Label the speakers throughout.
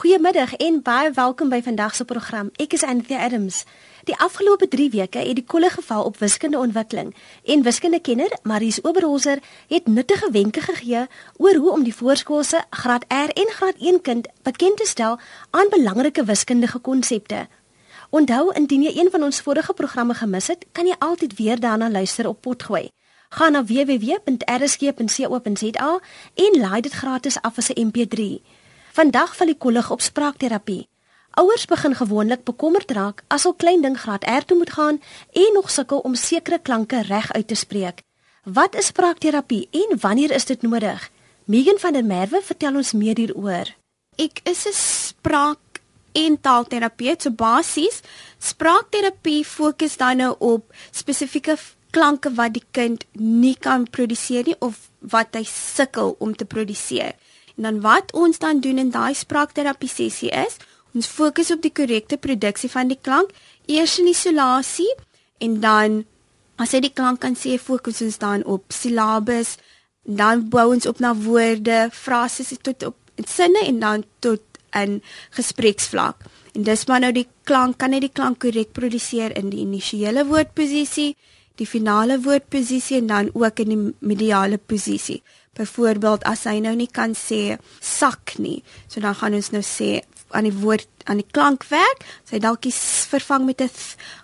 Speaker 1: Goeiemiddag en baie welkom by vandag se program. Ek is Anthea Adams. Die afgelope 3 weke het die kolle geval op wiskunde ontwikkeling en wiskundekenner Maries Oberholzer het nuttige wenke gegee oor hoe om die voorskoolse graad R en graad 1 kind bekend te stel aan belangrike wiskundige konsepte. Onthou indien jy een van ons vorige programme gemis het, kan jy altyd weer daarna luister op Potgooi. Gaan na www.rsg.co.za en laai dit gratis af as 'n MP3. Vandag val die kollig op spraakterapie. Ouers begin gewoonlik bekommerd raak as hul klein ding graad R toe moet gaan en nog sukkel om sekere klanke reg uit te spreek. Wat is spraakterapie en wanneer is dit nodig? Megan van der Merwe vertel ons meer hieroor.
Speaker 2: Ek is 'n spraak en taalterapeut. So basies, spraakterapie fokus dan nou op spesifieke klanke wat die kind nie kan produseer nie of wat hy sukkel om te produseer. Dan wat ons dan doen in daai spraakterapie sessie is, ons fokus op die korrekte produksie van die klank, eers in isolasie en dan as jy die klank kan sê, fokus ons dan op silabes, dan bou ons op na woorde, frases tot op sinne en dan tot 'n gespreksvlak. En dis maar nou die klank kan net die klank korrek produseer in die initiële woordposisie, die finale woordposisie en dan ook in die mediale posisie. Byvoorbeeld as hy nou nie kan sê sak nie, so dan gaan ons nou sê aan die woord aan die klankwerk, sy dalk is vervang met 'n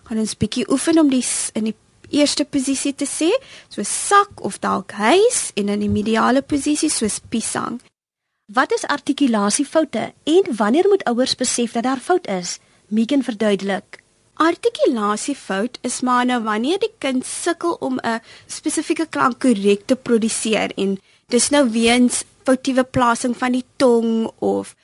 Speaker 2: gaan ons bietjie oefen om die in die eerste posisie te sê, so sak of dalk huis en in die mediale posisie soos pisang.
Speaker 1: Wat is artikulasiefoute en wanneer moet ouers besef dat daar fout is? Megan verduidelik.
Speaker 2: Artikulasiefout is maar nou wanneer die kind sukkel om 'n spesifieke klank korrek te produseer en dis nou weens foutiewe plasing van die tong of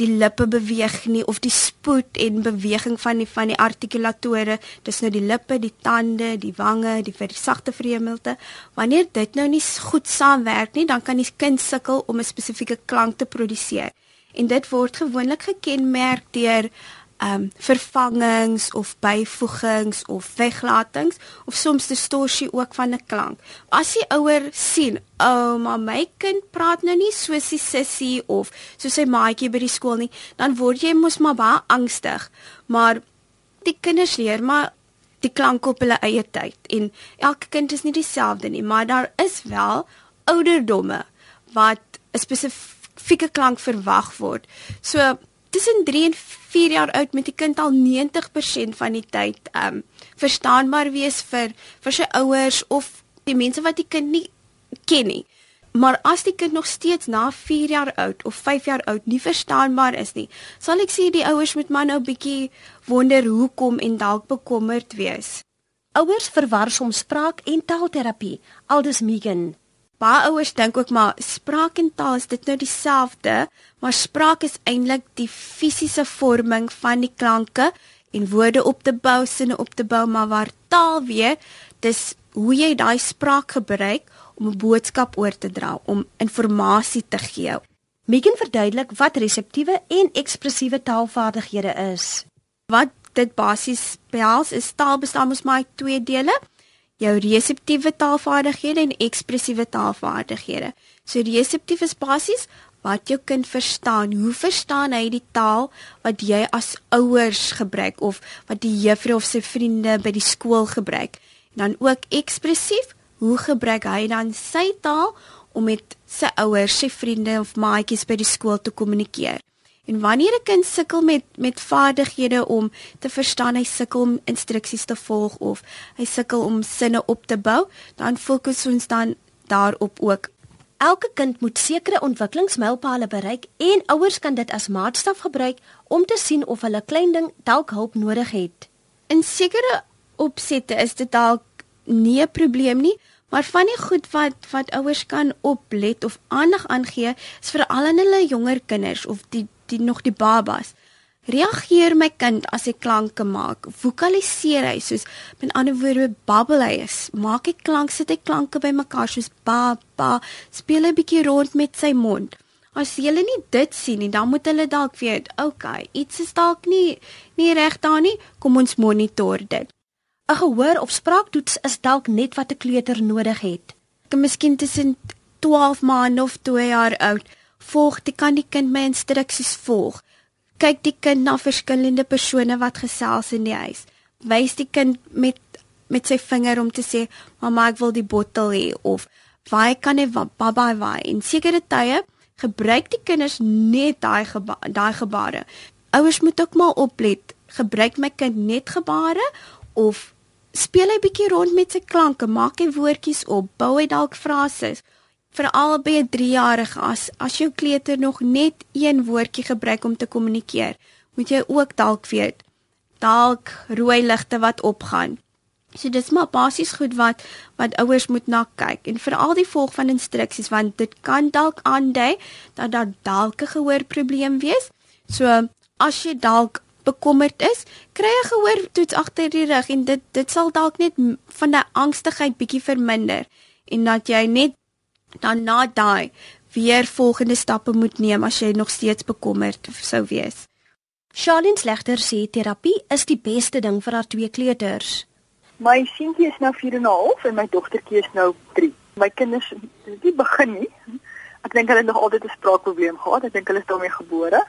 Speaker 2: die lippe beweeg nie of die spoed en beweging van die van die artikulatore dis nou die lippe, die tande, die wange, die versagte vreemdelte wanneer dit nou nie goed saamwerk nie dan kan die kind sukkel om 'n spesifieke klank te produseer en dit word gewoonlik gekenmerk deur um vervangings of byvoegings of weglatings of soms distorsie ook van 'n klank. As die ouer sien, "O, oh, my kind praat nou nie soos die sussie of soos sy maatjie by die skool nie," dan word jy mos maar baie angstig. Maar die kinders leer maar die klank op hulle eie tyd en elke kind is nie dieselfde nie, maar daar is wel ouderdomme wat 'n spesifieke klank verwag word. So tussen 3 en 4 jaar oud met die kind al 90% van die tyd um verstaanbaar wees vir vir sy ouers of die mense wat die kind nie ken nie. Maar as die kind nog steeds na 4 jaar oud of 5 jaar oud nie verstaanbaar is nie, sal ek sê die ouers moet maar nou bietjie wonder hoekom en dalk bekommerd wees.
Speaker 1: Ouers verwar soms spraak en taalterapie, aldus Megan.
Speaker 2: Baie ouers dink ook maar spraak en taal is dit nou dieselfde, maar spraak is eintlik die fisiese vorming van die klanke en woorde op te bou, sinne op te bou, maar waar taal weer, dis hoe jy daai spraak gebruik om 'n boodskap oor te dra, om inligting te gee.
Speaker 1: Megan verduidelik wat reseptiewe en ekspressiewe taalvaardighede is.
Speaker 2: Wat dit basies behels is taal bestaan mos maar uit twee dele jou reseptiewe taalvaardighede en ekspressiewe taalvaardighede. So reseptief is basies wat jou kind verstaan. Hoe verstaan hy die taal wat jy as ouers gebruik of wat die juffrou of sy vriende by die skool gebruik? En dan ook ekspressief, hoe gebruik hy dan sy taal om met sy ouers, sy vriende of maatjies by die skool te kommunikeer? En wanneer 'n kind sukkel met met vaardighede om te verstaan, hy sukkel om instruksies te volg of hy sukkel om sinne op te bou, dan fokus ons dan daarop ook.
Speaker 1: Elke kind moet sekere ontwikkelingsmylpale bereik en ouers kan dit as maatstaf gebruik om te sien of hulle klein ding dalk hulp nodig het.
Speaker 2: In sekere opsette is dit dalk nie 'n probleem nie, maar van die goed wat wat ouers kan oplet of aandag aangee, is veral aan hulle jonger kinders of die die nog die babas. Reageer my kind as hy klanke maak. Vokaliseer hy soos met ander woorde babbel hy is. Maak hy klank, sit hy klanke bymekaar soos ba ba. Speel 'n bietjie rond met sy mond. As hulle nie dit sien nie, dan moet hulle dalk weet, okay, iets is dalk nie nie reg daar nie. Kom ons monitor dit.
Speaker 1: 'n Gehoor of spraaktoets is dalk net wat 'n kleuter nodig het.
Speaker 2: Miskien tussen 12 maande of 2 jaar oud volg, die kan die kind my instruksies volg. kyk die kind na verskillende persone wat gesels in die huis. Wys die kind met met sy vinger om te sê, "Mamma, ek wil die bottel hê" of "Waar kan ek baba waai?" En sekere tye gebruik die kinders net daai geba daai gebare. Ouers moet ook maar oplet. Gebruik my kind net gebare of speel hy bietjie rond met sy klanke, maak hy woordjies op, bou hy dalk frases. Veral by 'n 3-jarige as as jou kleuter nog net een woordjie gebruik om te kommunikeer, moet jy ook dalk weet dalk rooi ligte wat opgaan. So dis maar basies goed wat wat ouers moet na kyk en veral die volg van instruksies want dit kan dalk aandui dat daar dalk 'n gehoorprobleem wees. So as jy dalk bekommerd is, kry 'n gehoortoets agter die rug en dit dit sal dalk net van daai angstigheid bietjie verminder en dat jy net dan na daai weer volgende stappe moet neem as jy nog steeds bekommerd sou wees.
Speaker 1: Charlene Slegter sê terapie is die beste ding vir haar twee kleuters.
Speaker 3: My seentjie is nou 4 en 'n half en my dogtertjie is nou 3. My kinders het nie begin nie. Ek dink hulle het nog altyd 'n spraakprobleem gehad. Ek dink hulle is daarmee gebore.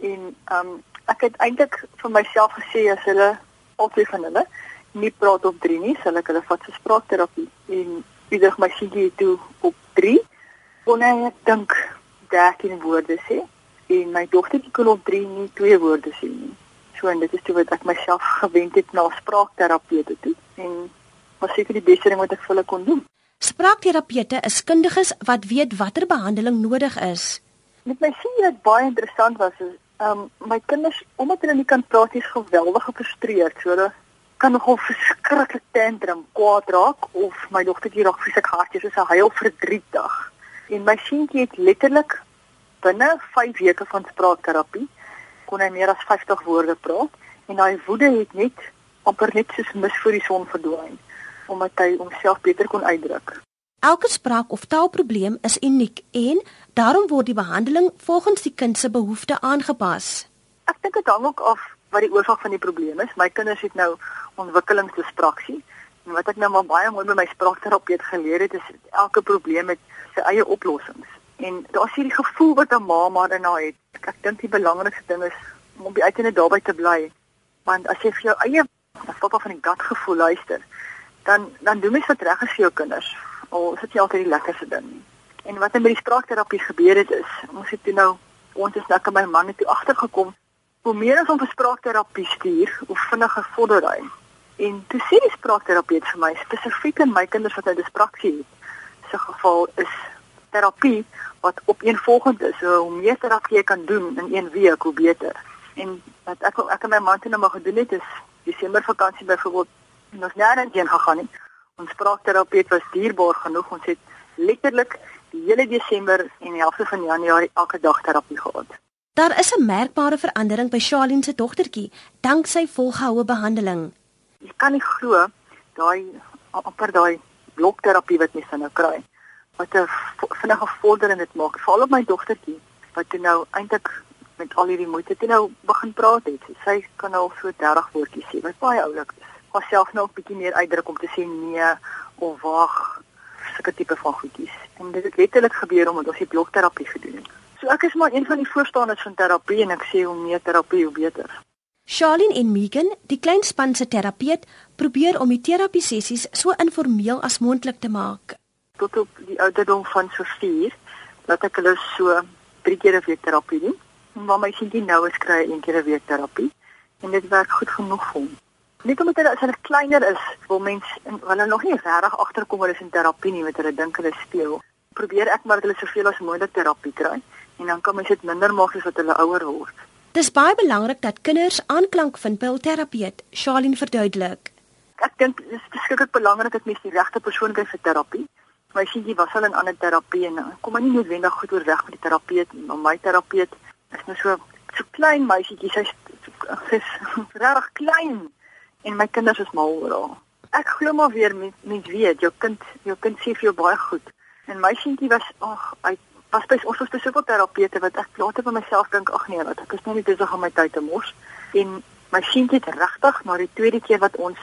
Speaker 3: En ehm um, ek het eintlik vir myself gesê as hulle albei van hulle nie praat op 3 nie, sal ek hulle vat vir spraakterapie. En ieder my seentjie toe op 3 kon hy ek dink 13 woorde sê en my dogtertjie kon op 3 nie twee woorde sê nie. So en dit is toe wat ek myself gewend het na spraakterapeute toe en was seker die beste ding wat ek vir hulle kon doen.
Speaker 1: Spraakterapeute is kundiges wat weet watter behandeling nodig is.
Speaker 3: Met my sien dit baie interessant was is um my kinders omdat hulle nie kan praat is geweldig gefrustreerd. So hulle kan nogal verskriklik tantrum kwaad raak of my dogtertjie raak fisiek hartjie soos 'n huil verdrietig. En my seentjie het letterlik binne 5 weke van spraakterapie kon hy meer as 50 woorde praat en daai woede het net amper net soos mis voor die son verdwyn omdat hy homself beter kon uitdruk.
Speaker 1: Elke spraak of taalprobleem is uniek en daarom word die behandeling volgens die kind se behoeftes aangepas.
Speaker 3: Ek dink dit hang ook af wat die oorsaak van die probleem is. My kinders het nou ontwikkelingsdispraksie en wat ek nou maar baie mooi by my spraakterapeut geleer het is elke probleem het sy eie oplossings. En daar's hierdie gevoel wat 'n ma maar daarna het. Ek, ek dink die belangrikste ding is om op die uiteinde daarby te bly. Want as jy vir jou eie stop van die gut gevoel luister, dan dan doen mens wat reg is vir jou kinders. Al is dit nie altyd die lekkerste ding nie. En wat met die spraakterapie gebeur het is, ons het nou ons is nou met my man toe agtergekom hoe meer as om vir spraakterapie stuur, hoe vinniger vorder hy. En toe sê die spraakterapeut vir my spesifiek in my kinders wat nou dispraksie het, se geval is terapie wat opeenvolgend is. So hoe meer terapie jy kan doen in een week, hoe beter. En wat ek ek en my man toe nou maar gedoen het is Desember vakansie byvoorbeeld ons nêrens heen gegaan nie. Ons spraakterapeut was dierbaar genoeg. Ons het letterlik die hele Desember en die helfte van Januarie elke dag terapie gehad.
Speaker 1: Daar is 'n merkbare verandering by Charlene se dogtertjie danksy volgehoue behandeling.
Speaker 3: Jy kan nie glo daai amper daai blokterapie wat mens nou kry wat 'n vinnige vordering dit maak. Veral op my dogtertjie wat nou eintlik met al hierdie moeite toe nou begin praat het. Sy kan nou so 30 woordjies sê wat baie oulik is. Haar self nou 'n bietjie meer uitdruk om te sê nee of wag sulke tipe van goedjies. En dit het letterlik gebeur omdat ons die blokterapie gedoen het. So ek is maar een van die voorstanders van terapie en ek sê hoe meer terapie hoe beter.
Speaker 1: Charlene en Megan, die klein span se terapeut, probeer om die terapie sessies so informeel as moontlik te maak
Speaker 3: tot op die ouderdom van so 4 dat ek hulle so 3 keer 'n week terapie doen. En waar my seentjie nou is kry een keer 'n week terapie en dit werk goed genoeg vir hom. Net omdat hulle as hulle kleiner is, wil mens hulle nog nie regtig agterkom hulle is in terapie nie met hulle dink hulle speel. Probeer ek maar dat hulle soveel as moontlik terapie kry en dan kan mens dit minder maak as wat hulle ouer word.
Speaker 1: Dis baie belangrik dat kinders aanklank vind by hul terapeut, Charlene verduidelik.
Speaker 3: Ek dink dit is beskiklik belangrik dat mens die regte persoon kry vir terapie my seentjie was al in ander terapie en eh, kom maar nie noodwendig goed oorweg met die terapeut nie, maar my terapeut is nou so so klein meisietjie, sy's sy's regtig klein en my kinders is mal oor haar. Ek glo maar weer mens, mens weet jou kind jou kind sê vir jou baie goed. En my seentjie was ag hy was by ons was besoek op terapeute wat ek later vir myself dink ag nee, wat ek is nou nie besig om my tyd te mors en my seentjie het regtig na die tweede keer wat ons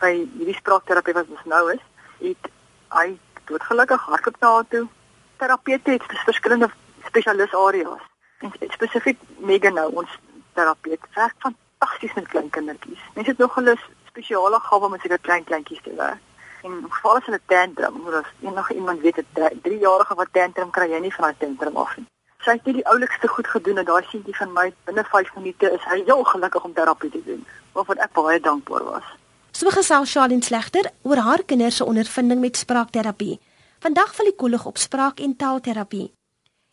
Speaker 3: by hierdie spraakterapie wat ons nou is, het hy doodgelukkig hardloop na haar toe. Terapeute het verskillende spesialis areas. En spesifiek Megan nou, ons spraakterapeut werk fantasties met klein kindertjies. Mense het nog hulle spesiale gawe om met seker klein kleintjies te werk. En veral as hulle tantrum, hoe as enige iemand weet dat 3 jarige wat tantrum kry jy nie van daai tantrum af nie. Sy het die oulikste goed gedoen en daai seentjie van my binne 5 minute is hy heel gelukkig om terapie te doen. Waarvoor ek baie dankbaar was.
Speaker 1: So gesels Charlene Slegter oor haar kinders se ondervinding met spraakterapie. Vandag val die kollig op spraak en taalterapie.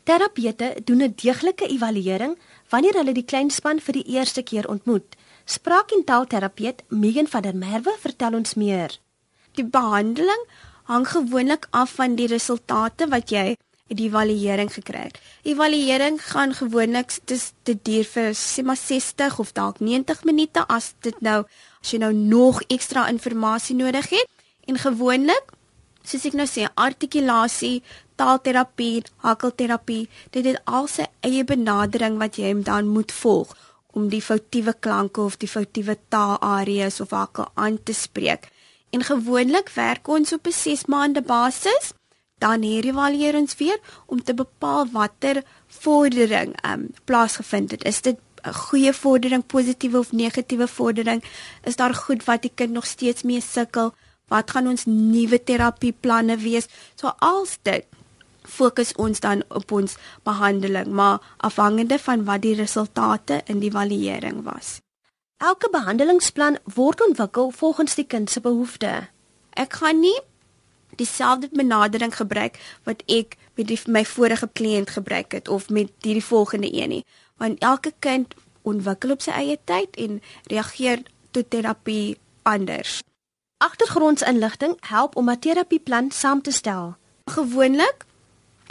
Speaker 1: Terapeute doen 'n deeglike evaluering wanneer hulle die kleinspan vir die eerste keer ontmoet. Spraak- en taalterapeut Megan van der Merwe vertel ons meer.
Speaker 2: Die behandeling hang gewoonlik af van die resultate wat jy uit die evaluering gekry het. Evaluering gaan gewoonlik dis dit duur vir sê maar 60 of dalk 90 minute as dit nou as jy nou nog ekstra inligting nodig het. En gewoonlik soos ek nou sê, artikulasie, taalterapie, hakkelterapie, dit het al sy eie benadering wat jy dan moet volg om die foutiewe klanke of die foutiewe taalareas of hakkel aan te spreek. En gewoonlik werk ons op 'n 6 maande basis, dan herëvalueer ons weer om te bepaal watter vordering ehm um, plaasgevind het. Is dit 'n goeie vordering, positiewe of negatiewe vordering? Is daar goed wat die kind nog steeds mee sukkel? Wat gaan ons nuwe terapieplanne wees? So als dit fokus ons dan op ons behandeling, maar afhangende van wat die resultate in die evaluering was.
Speaker 1: Elke behandelingsplan word ontwikkel volgens die kind se behoeftes.
Speaker 2: Ek gaan nie dieselfde benadering gebruik wat ek met die, my vorige kliënt gebruik het of met hierdie volgende een nie, want elke kind ontwikkel op sy eie tyd en reageer tot terapie anders.
Speaker 1: Agtergrondsinligting help om 'n terapieplan saam te stel.
Speaker 2: Gewoonlik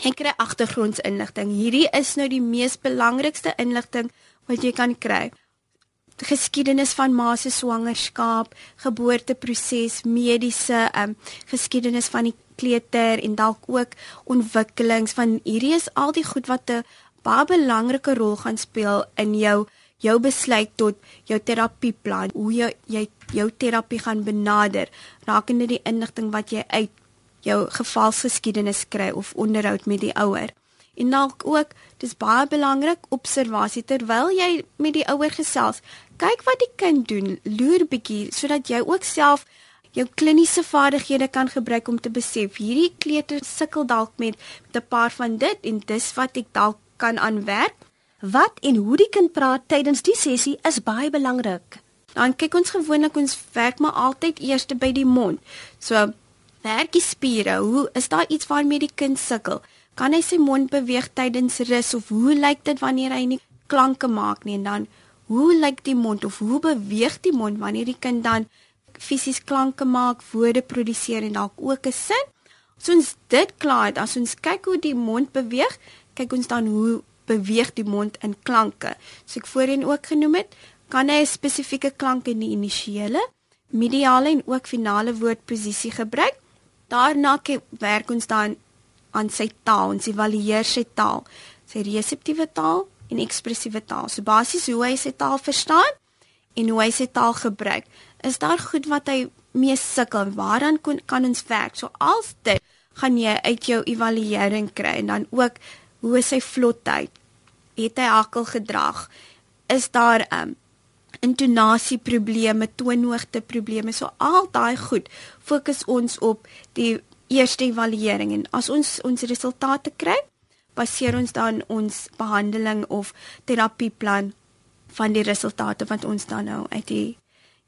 Speaker 2: en kry agtergrondsinligting. Hierdie is nou die mees belangrikste inligting wat jy kan kry. Geskiedenis van ma se swangerskap, geboorteproses, mediese um, geskiedenis van die kleuter en dalk ook ontwikkelings van hierdie is al die goed wat 'n baie belangrike rol gaan speel in jou jou besluit tot jou terapieplan, hoe jy jy jou terapie gaan benader, rakende die inligting wat jy uit jou gevalsgeskiedenis kry of onderhoud met die ouer. En dalk ook, dis baie belangrik observasie terwyl jy met die ouer gesels. Kyk wat die kind doen, loer bietjie sodat jy ook self jou kliniese vaardighede kan gebruik om te besef hierdie kleuter sukkel dalk met 'n paar van dit en dis wat ek dalk kan aanwerk.
Speaker 1: Wat en hoe die kind praat tydens die sessie is baie belangrik.
Speaker 2: Dan kyk ons gewoonlik ons werk maar altyd eers by die mond. So werk die spiere? Hoe is daar iets waarmee die kind sukkel? Kan hy sy mond beweeg tydens rus of hoe lyk dit wanneer hy nie klanke maak nie en dan hoe lyk die mond of hoe beweeg die mond wanneer die kind dan fisies klanke maak, woorde produseer en dalk ook 'n sin? As ons dit klaar het, as ons kyk hoe die mond beweeg, kyk ons dan hoe beweeg die mond in klanke. So ek voorheen ook genoem het, kan hy 'n spesifieke klank in die initiële, mediale en ook finale woordposisie gebruik Daarna werk ons dan aan sy taal, ons evalueer sy taal, sy reseptiewe taal en ekspressiewe taal. So basies hoe hy sy taal verstaan en hoe hy sy taal gebruik. Is daar goed wat hy mee sukkel? Waaraan kon, kan ons werk? So als dit gaan jy uit jou evaluering kry en dan ook hoe is sy vlotheid? Het hy hakkel gedrag? Is daar 'n um, intonasie probleme, toonhoogte probleme. So al daai goed fokus ons op die eerste evaluering en as ons ons resultate kry, baseer ons dan ons behandeling of terapieplan van die resultate wat ons dan nou uit die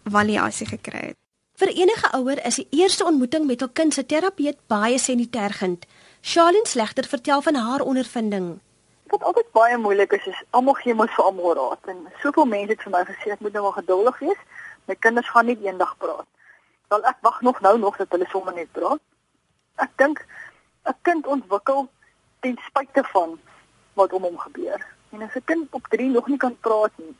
Speaker 2: evaluasie gekry het.
Speaker 1: Vir enige ouer is die eerste ontmoeting met hul kind se terapeut baie sensitief. Charlene Slegter vertel van haar ondervinding
Speaker 3: wat altyd baie moeilik is is almal gee mos vir almal raad en soveel mense het vir my gesê ek moet nou maar geduldig wees. My kinders gaan nie eendag praat. Wel ek wag nog nou nog dat hulle sommer net praat. Ek dink 'n kind ontwikkel ten spyte van wat om hom gebeur. En as 'n kind op 3 nog nie kan praat nie,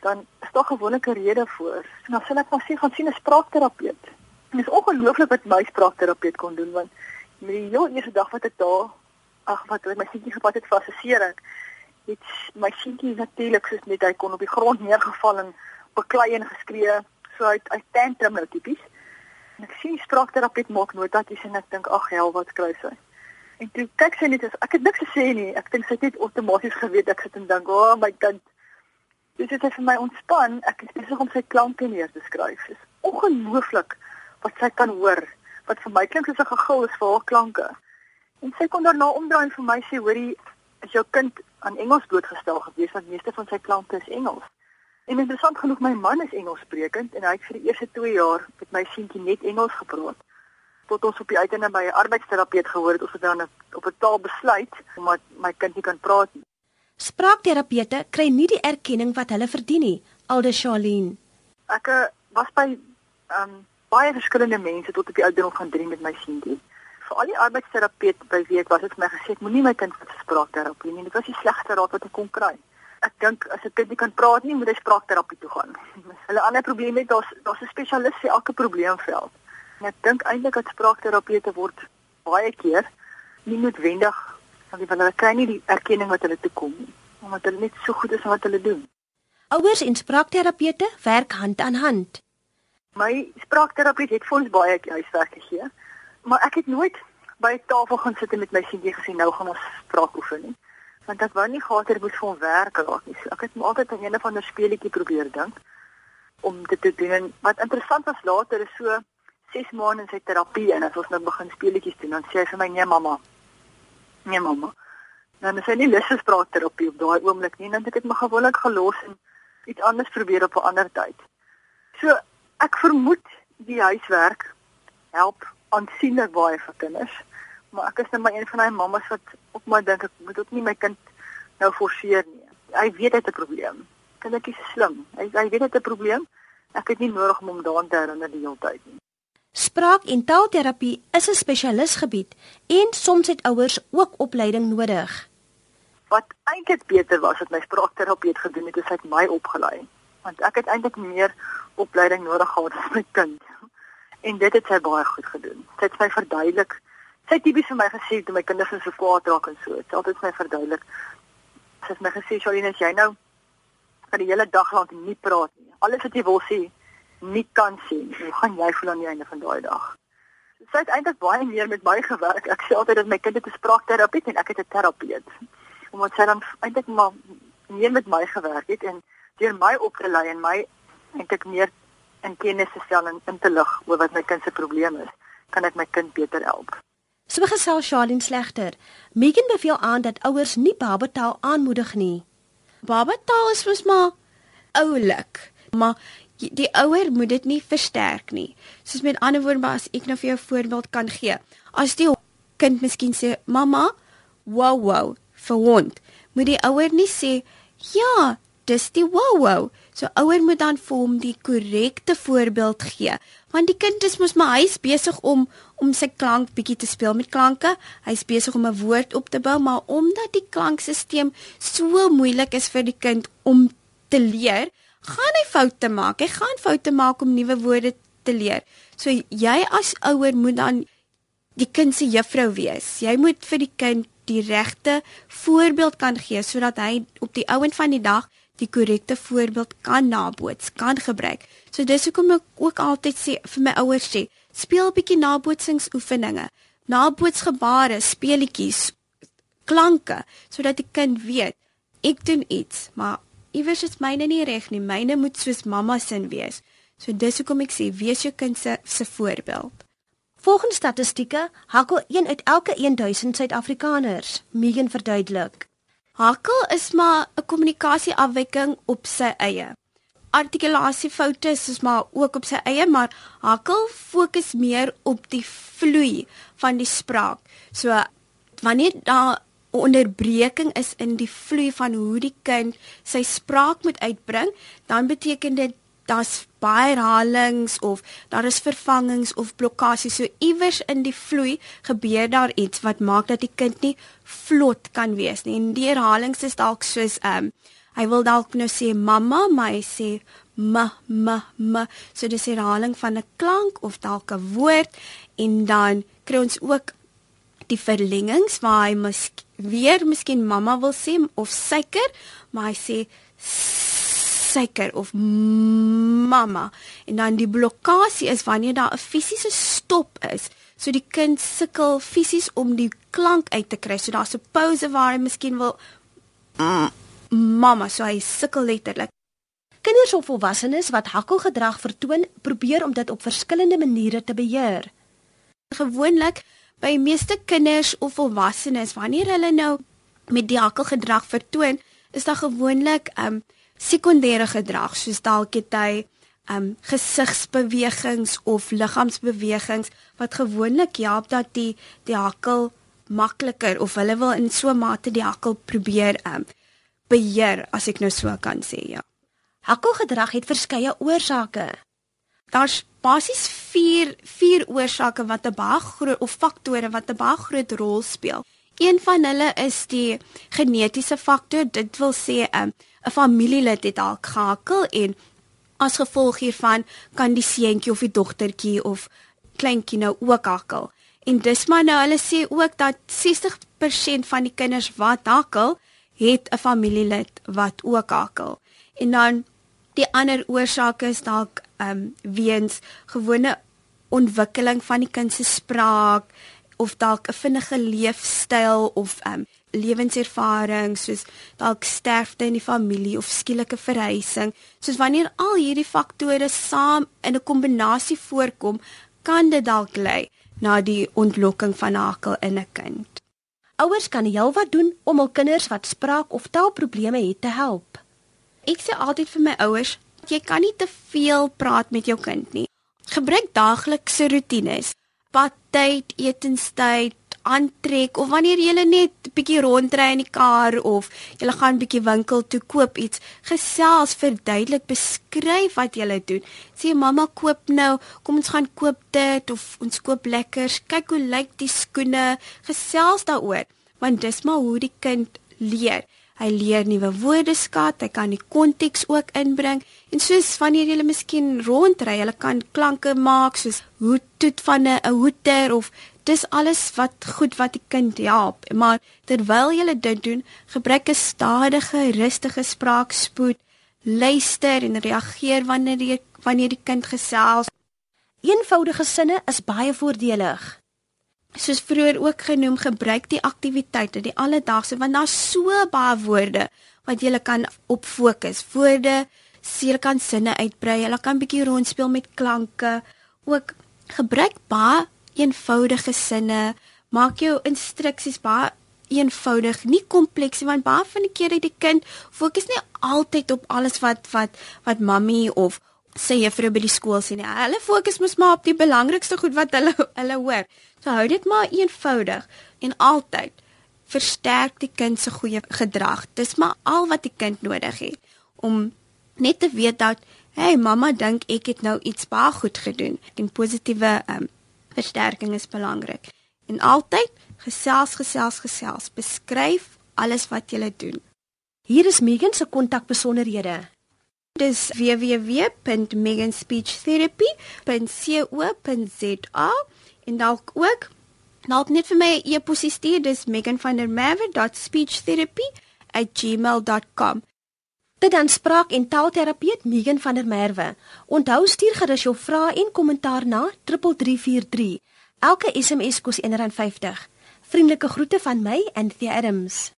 Speaker 3: dan is daar gewoonlik 'n rede voor. En dan sal ek maar sê gaan sien 'n spraakterapeut. Dit is ongelooflik wat my spraakterapeut kon doen want met die heel eerste dag wat ek daar ag wat my seentjie gepas het vir assessering het my seentjie natuurlik soos net hy kon op die grond neergeval en beklei en geskree so uit uit tantrum nou tipies ek sien spraakterapeut maak notatjies en ek dink ag hel wat kry sy en toe kyk sy net as ek het niks gesê nie ek dink sy het net outomaties geweet ek sit en dink o oh, my kind Dis dit vir my ontspan. Ek is besig om sy klanke neer te skryf. Dit is ongelooflik wat sy kan hoor. Wat vir my klink soos 'n gegil is vir haar klanke. En sy kon daarna omdraai en vir my sê, "Hoorie, is jou kind aan Engels blootgestel gewees want meeste van sy klanke is Engels." En interessant genoeg, my man is Engelssprekend en hy het vir die eerste 2 jaar met my seentjie net Engels gepraat. Tot ons op die uiteinde by 'n arbeidsterapeut gehoor het of dit dan op 'n taal besluit omdat my kind nie kan praat nie.
Speaker 1: Spraakterapeute kry nie die erkenning wat hulle verdien nie, Alde Charlene.
Speaker 3: Ek uh, was by um baie verskillende mense tot op die ouderdom van 3 met my seentjie. Vir al die arbeidsterapeute by wie ek was, het my gesê moenie my kind vir spraakterapie nie. Dit was die slegste raad wat ek kon kry ek dink as 'n kind nie kan praat nie, moet hy spraakterapie toe gaan. Hulle ander probleem het daar's daar's 'n spesialis vir elke probleemveld. En ek dink eintlik dat spraakterapeute word baie keer nie noodwendig want hulle kry nie die erkenning wat hulle toekom nie, omdat hulle net so goed is in wat hulle doen.
Speaker 1: Ouers en spraakterapeute werk hand aan hand.
Speaker 3: My spraakterapeut het vir ons baie huiswerk gegee, maar ek het nooit by 'n tafel gaan sit en met my seentjie gesê nou gaan ons spraak oefen nie want ek wou nie gehad het moet vir hom werk raak nie. So ek het maar altyd aan een of ander speletjie probeer dink om dit te doen. En wat interessant was later is so 6 maande in sy terapie en as ons nou begin speletjies doen, dan sê hy vir my nee mamma. Nee mamma. Nou dan is hy nie lus vir spraakterapie op daai oomblik nie, want ek het my gewoonlik gelos en iets anders probeer op 'n ander tyd. So ek vermoed die huiswerk help aansienlik baie vir kinders maar ek is net maar een van daai mammas wat op my dink ek moet ook nie my kind nou forceer nie. Hy weet hy het 'n probleem. Kindertjie is slim. Hy hy weet hy het 'n probleem. Ek het nie nodig om hom daaraan te herinner die hele tyd nie.
Speaker 1: Spraak en taalterapie is 'n spesialisgebied en soms het ouers ook opleiding nodig.
Speaker 3: Wat eintlik beter was wat my spraakterapeut gedoen het, is hy my opgelei. Want ek het eintlik meer opleiding nodig gehad as my kind. En dit het sy baie goed gedoen. Sy het my verduidelik sy tipies vir my gesê toe my kinders so kwaad raak en so. Dit is altyd my verduidelik. Sy het my gesê, "Charlene, as jy nou vir die hele dag lank nie praat nie. Alles wat jy wil sê, nie kan sê nie. Hoe gaan jy voel aan die einde van daai dag?" Sy het eintlik baie meer met my gewerk. Ek sê altyd dat my kind het 'n spraakterapeut en ek het 'n terapeut. Omdat sy dan eintlik maar meer met my gewerk het en deur my op te lei en my eintlik meer in kennis te stel en in te lig oor wat my kind se probleem is, kan ek my kind beter help.
Speaker 1: So gesel Charlene slegter. Megan beveel aan dat ouers nie babataal aanmoedig nie.
Speaker 2: Babataal is mos maar oulik, maar die ouer moet dit nie versterk nie. Soos met ander woorde, as ek nou vir jou 'n voorbeeld kan gee. As die kind miskien sê, "Mamma, wow wow," vir hond, moet die ouer nie sê, "Ja, dis die wow wow." So ouer moet dan vir hom die korrekte voorbeeld gee. Want die kind is mos maar hy's besig om om sy klank bietjie te speel met klanke. Hy's besig om 'n woord op te bou, maar omdat die klankstelsel so moeilik is vir die kind om te leer, gaan hy foute maak. Hy gaan foute maak om nuwe woorde te leer. So jy as ouer moet dan die kind se juffrou wees. Jy moet vir die kind die regte voorbeeld kan gee sodat hy op die ouend van die dag die korrekte voorbeeld kan naboots, kan gebruik. So dis hoekom ek ook altyd sê vir my ouers sê, speel 'n bietjie nabootsingsoefeninge, nabootsgebare, speletjies, klanke sodat die kind weet ek doen iets, maar iewers is myne nie reg nie. Myne moet soos mamma se wees. So dis hoekom ek sê wees jou kind se se voorbeeld.
Speaker 1: Volgens statistieke hakkel 1 uit elke 1000 Suid-Afrikaners, Megan verduidelik.
Speaker 2: Hakkel is maar 'n kommunikasieafwyking op sy eie. Artikulasiefoute is maar ook op sy eie, maar hakkel fokus meer op die vloei van die spraak. So wanneer daar 'n onderbreking is in die vloei van hoe die kind sy spraak moet uitbring, dan beteken dit daar's baie herhalings of daar is vervangings of blokkades. So iewers in die vloei gebeur daar iets wat maak dat die kind nie vlot kan wees nie. En die herhalings is dalk soos ehm um, hy wil dalk nou sê mamma, maar hy sê ma ma ma. So dis herhaling van 'n klank of dalk 'n woord en dan kry ons ook die verlengings waar hy mis weer miskien mamma wil sê of suiker, maar hy sê suiker of mamma en dan die blokkade is wanneer daar 'n fisiese stop is. So die kind sukkel fisies om die klank uit te kry. So daar's 'n pause waar hy miskien wil mamma, so hy sukkel letterlik.
Speaker 1: Kinders of volwassenes wat hakkelgedrag vertoon, probeer om dit op verskillende maniere te beheer.
Speaker 2: Gewoonlik by meeste kinders of volwassenes wanneer hulle nou met die hakkelgedrag vertoon, is daar gewoonlik um sekondêre gedrag soos dalk hy um gesigsbewegings of liggaamsbewegings wat gewoonlik help dat die die hakkel makliker of hulle wil in so mate die hakkel probeer um beheer as ek nou so kan sê ja.
Speaker 1: Hakkelgedrag het verskeie oorsake.
Speaker 2: Daar's basies 4 4 oorsake wat 'n baie groot of faktore wat 'n baie groot rol speel. Een van hulle is die genetiese faktor. Dit wil sê um, 'n familielid het dalk gehakkel en as gevolg hiervan kan die seentjie of die dogtertjie of kleintjie nou ook hakkel. En dis maar nou hulle sê ook dat 60% van die kinders wat hakkel, het 'n familielid wat ook hakkel. En dan die ander oorsake is dalk ehm um, weens gewone ontwikkeling van die kind se spraak of dalk 'n vinnige leefstyl of ehm um, lewenservaring soos dalk sterfte in die familie of skielike verhuising. Soos wanneer al hierdie faktore saam in 'n kombinasie voorkom, kan dit dalk lei na die ontlokking van hakel in 'n kind.
Speaker 1: Ouers kan heelwat doen om hul kinders wat spraak of taalprobleme het te help.
Speaker 2: Ek sê altyd vir my ouers, jy kan nie te veel praat met jou kind nie. Gebruik daaglikse roetines. Badtyd, etenstyd, aantrek of wanneer jy net bietjie rondry in die kar of jy gaan bietjie winkel toe koop iets, gesels verduidelik, beskryf wat jy doen. Sê mamma koop nou, kom ons gaan koop dit of ons koop lekkers. Kyk hoe lyk die skoene. Gesels daaroor, want dis maar hoe die kind leer. Hy leer nuwe woordeskat, hy kan die konteks ook inbring. En soos wanneer jy miskien rondry, jy kan klanke maak soos hoet toet van 'n hoeter of dis alles wat goed wat die kind help. Maar terwyl jy dit doen, gebruik 'n stadige, rustige spraakspoed, luister en reageer wanneer jy wanneer die kind gesels.
Speaker 1: Eenvoudige sinne is baie voordelig.
Speaker 2: Soos vroeër ook genoem, gebruik die aktiwiteite, die alledaagse want daar's so baie woorde wat jy kan op fokus. Woorde, jy kan sinne uitbrei, jy kan bietjie rondspeel met klanke. Ook gebruik baie eenvoudige sinne. Maak jou instruksies baie eenvoudig, nie kompleks nie, want baie van die kere die kind fokus nie altyd op alles wat wat wat mammie of sê juffrou by die skool sê nie. Hulle fokus mos maar op die belangrikste goed wat hulle hulle hoor. So hou dit maar eenvoudig en altyd versterk die kind se goeie gedrag. Dis maar al wat die kind nodig het om net te weet dat hey mamma dink ek het nou iets baie goed gedoen. 'n Positiewe um, versterking is belangrik. En altyd gesels gesels gesels, beskryf alles wat jy doen.
Speaker 1: Hier is Megan se kontakbesonderhede.
Speaker 2: Dis www.meganSpeechTherapy.co.za en dalk ook dalk net vir my 'n e-pos stuur dis meganvandermerwe.speechtherapy@gmail.com.
Speaker 1: Dit dan spraak en taalterapeut Megan van der Merwe. Onthou stuur gerus jou vrae en kommentaar na 3343. Elke SMS kos R1.50. Vriendelike groete van my, Anthea Adams.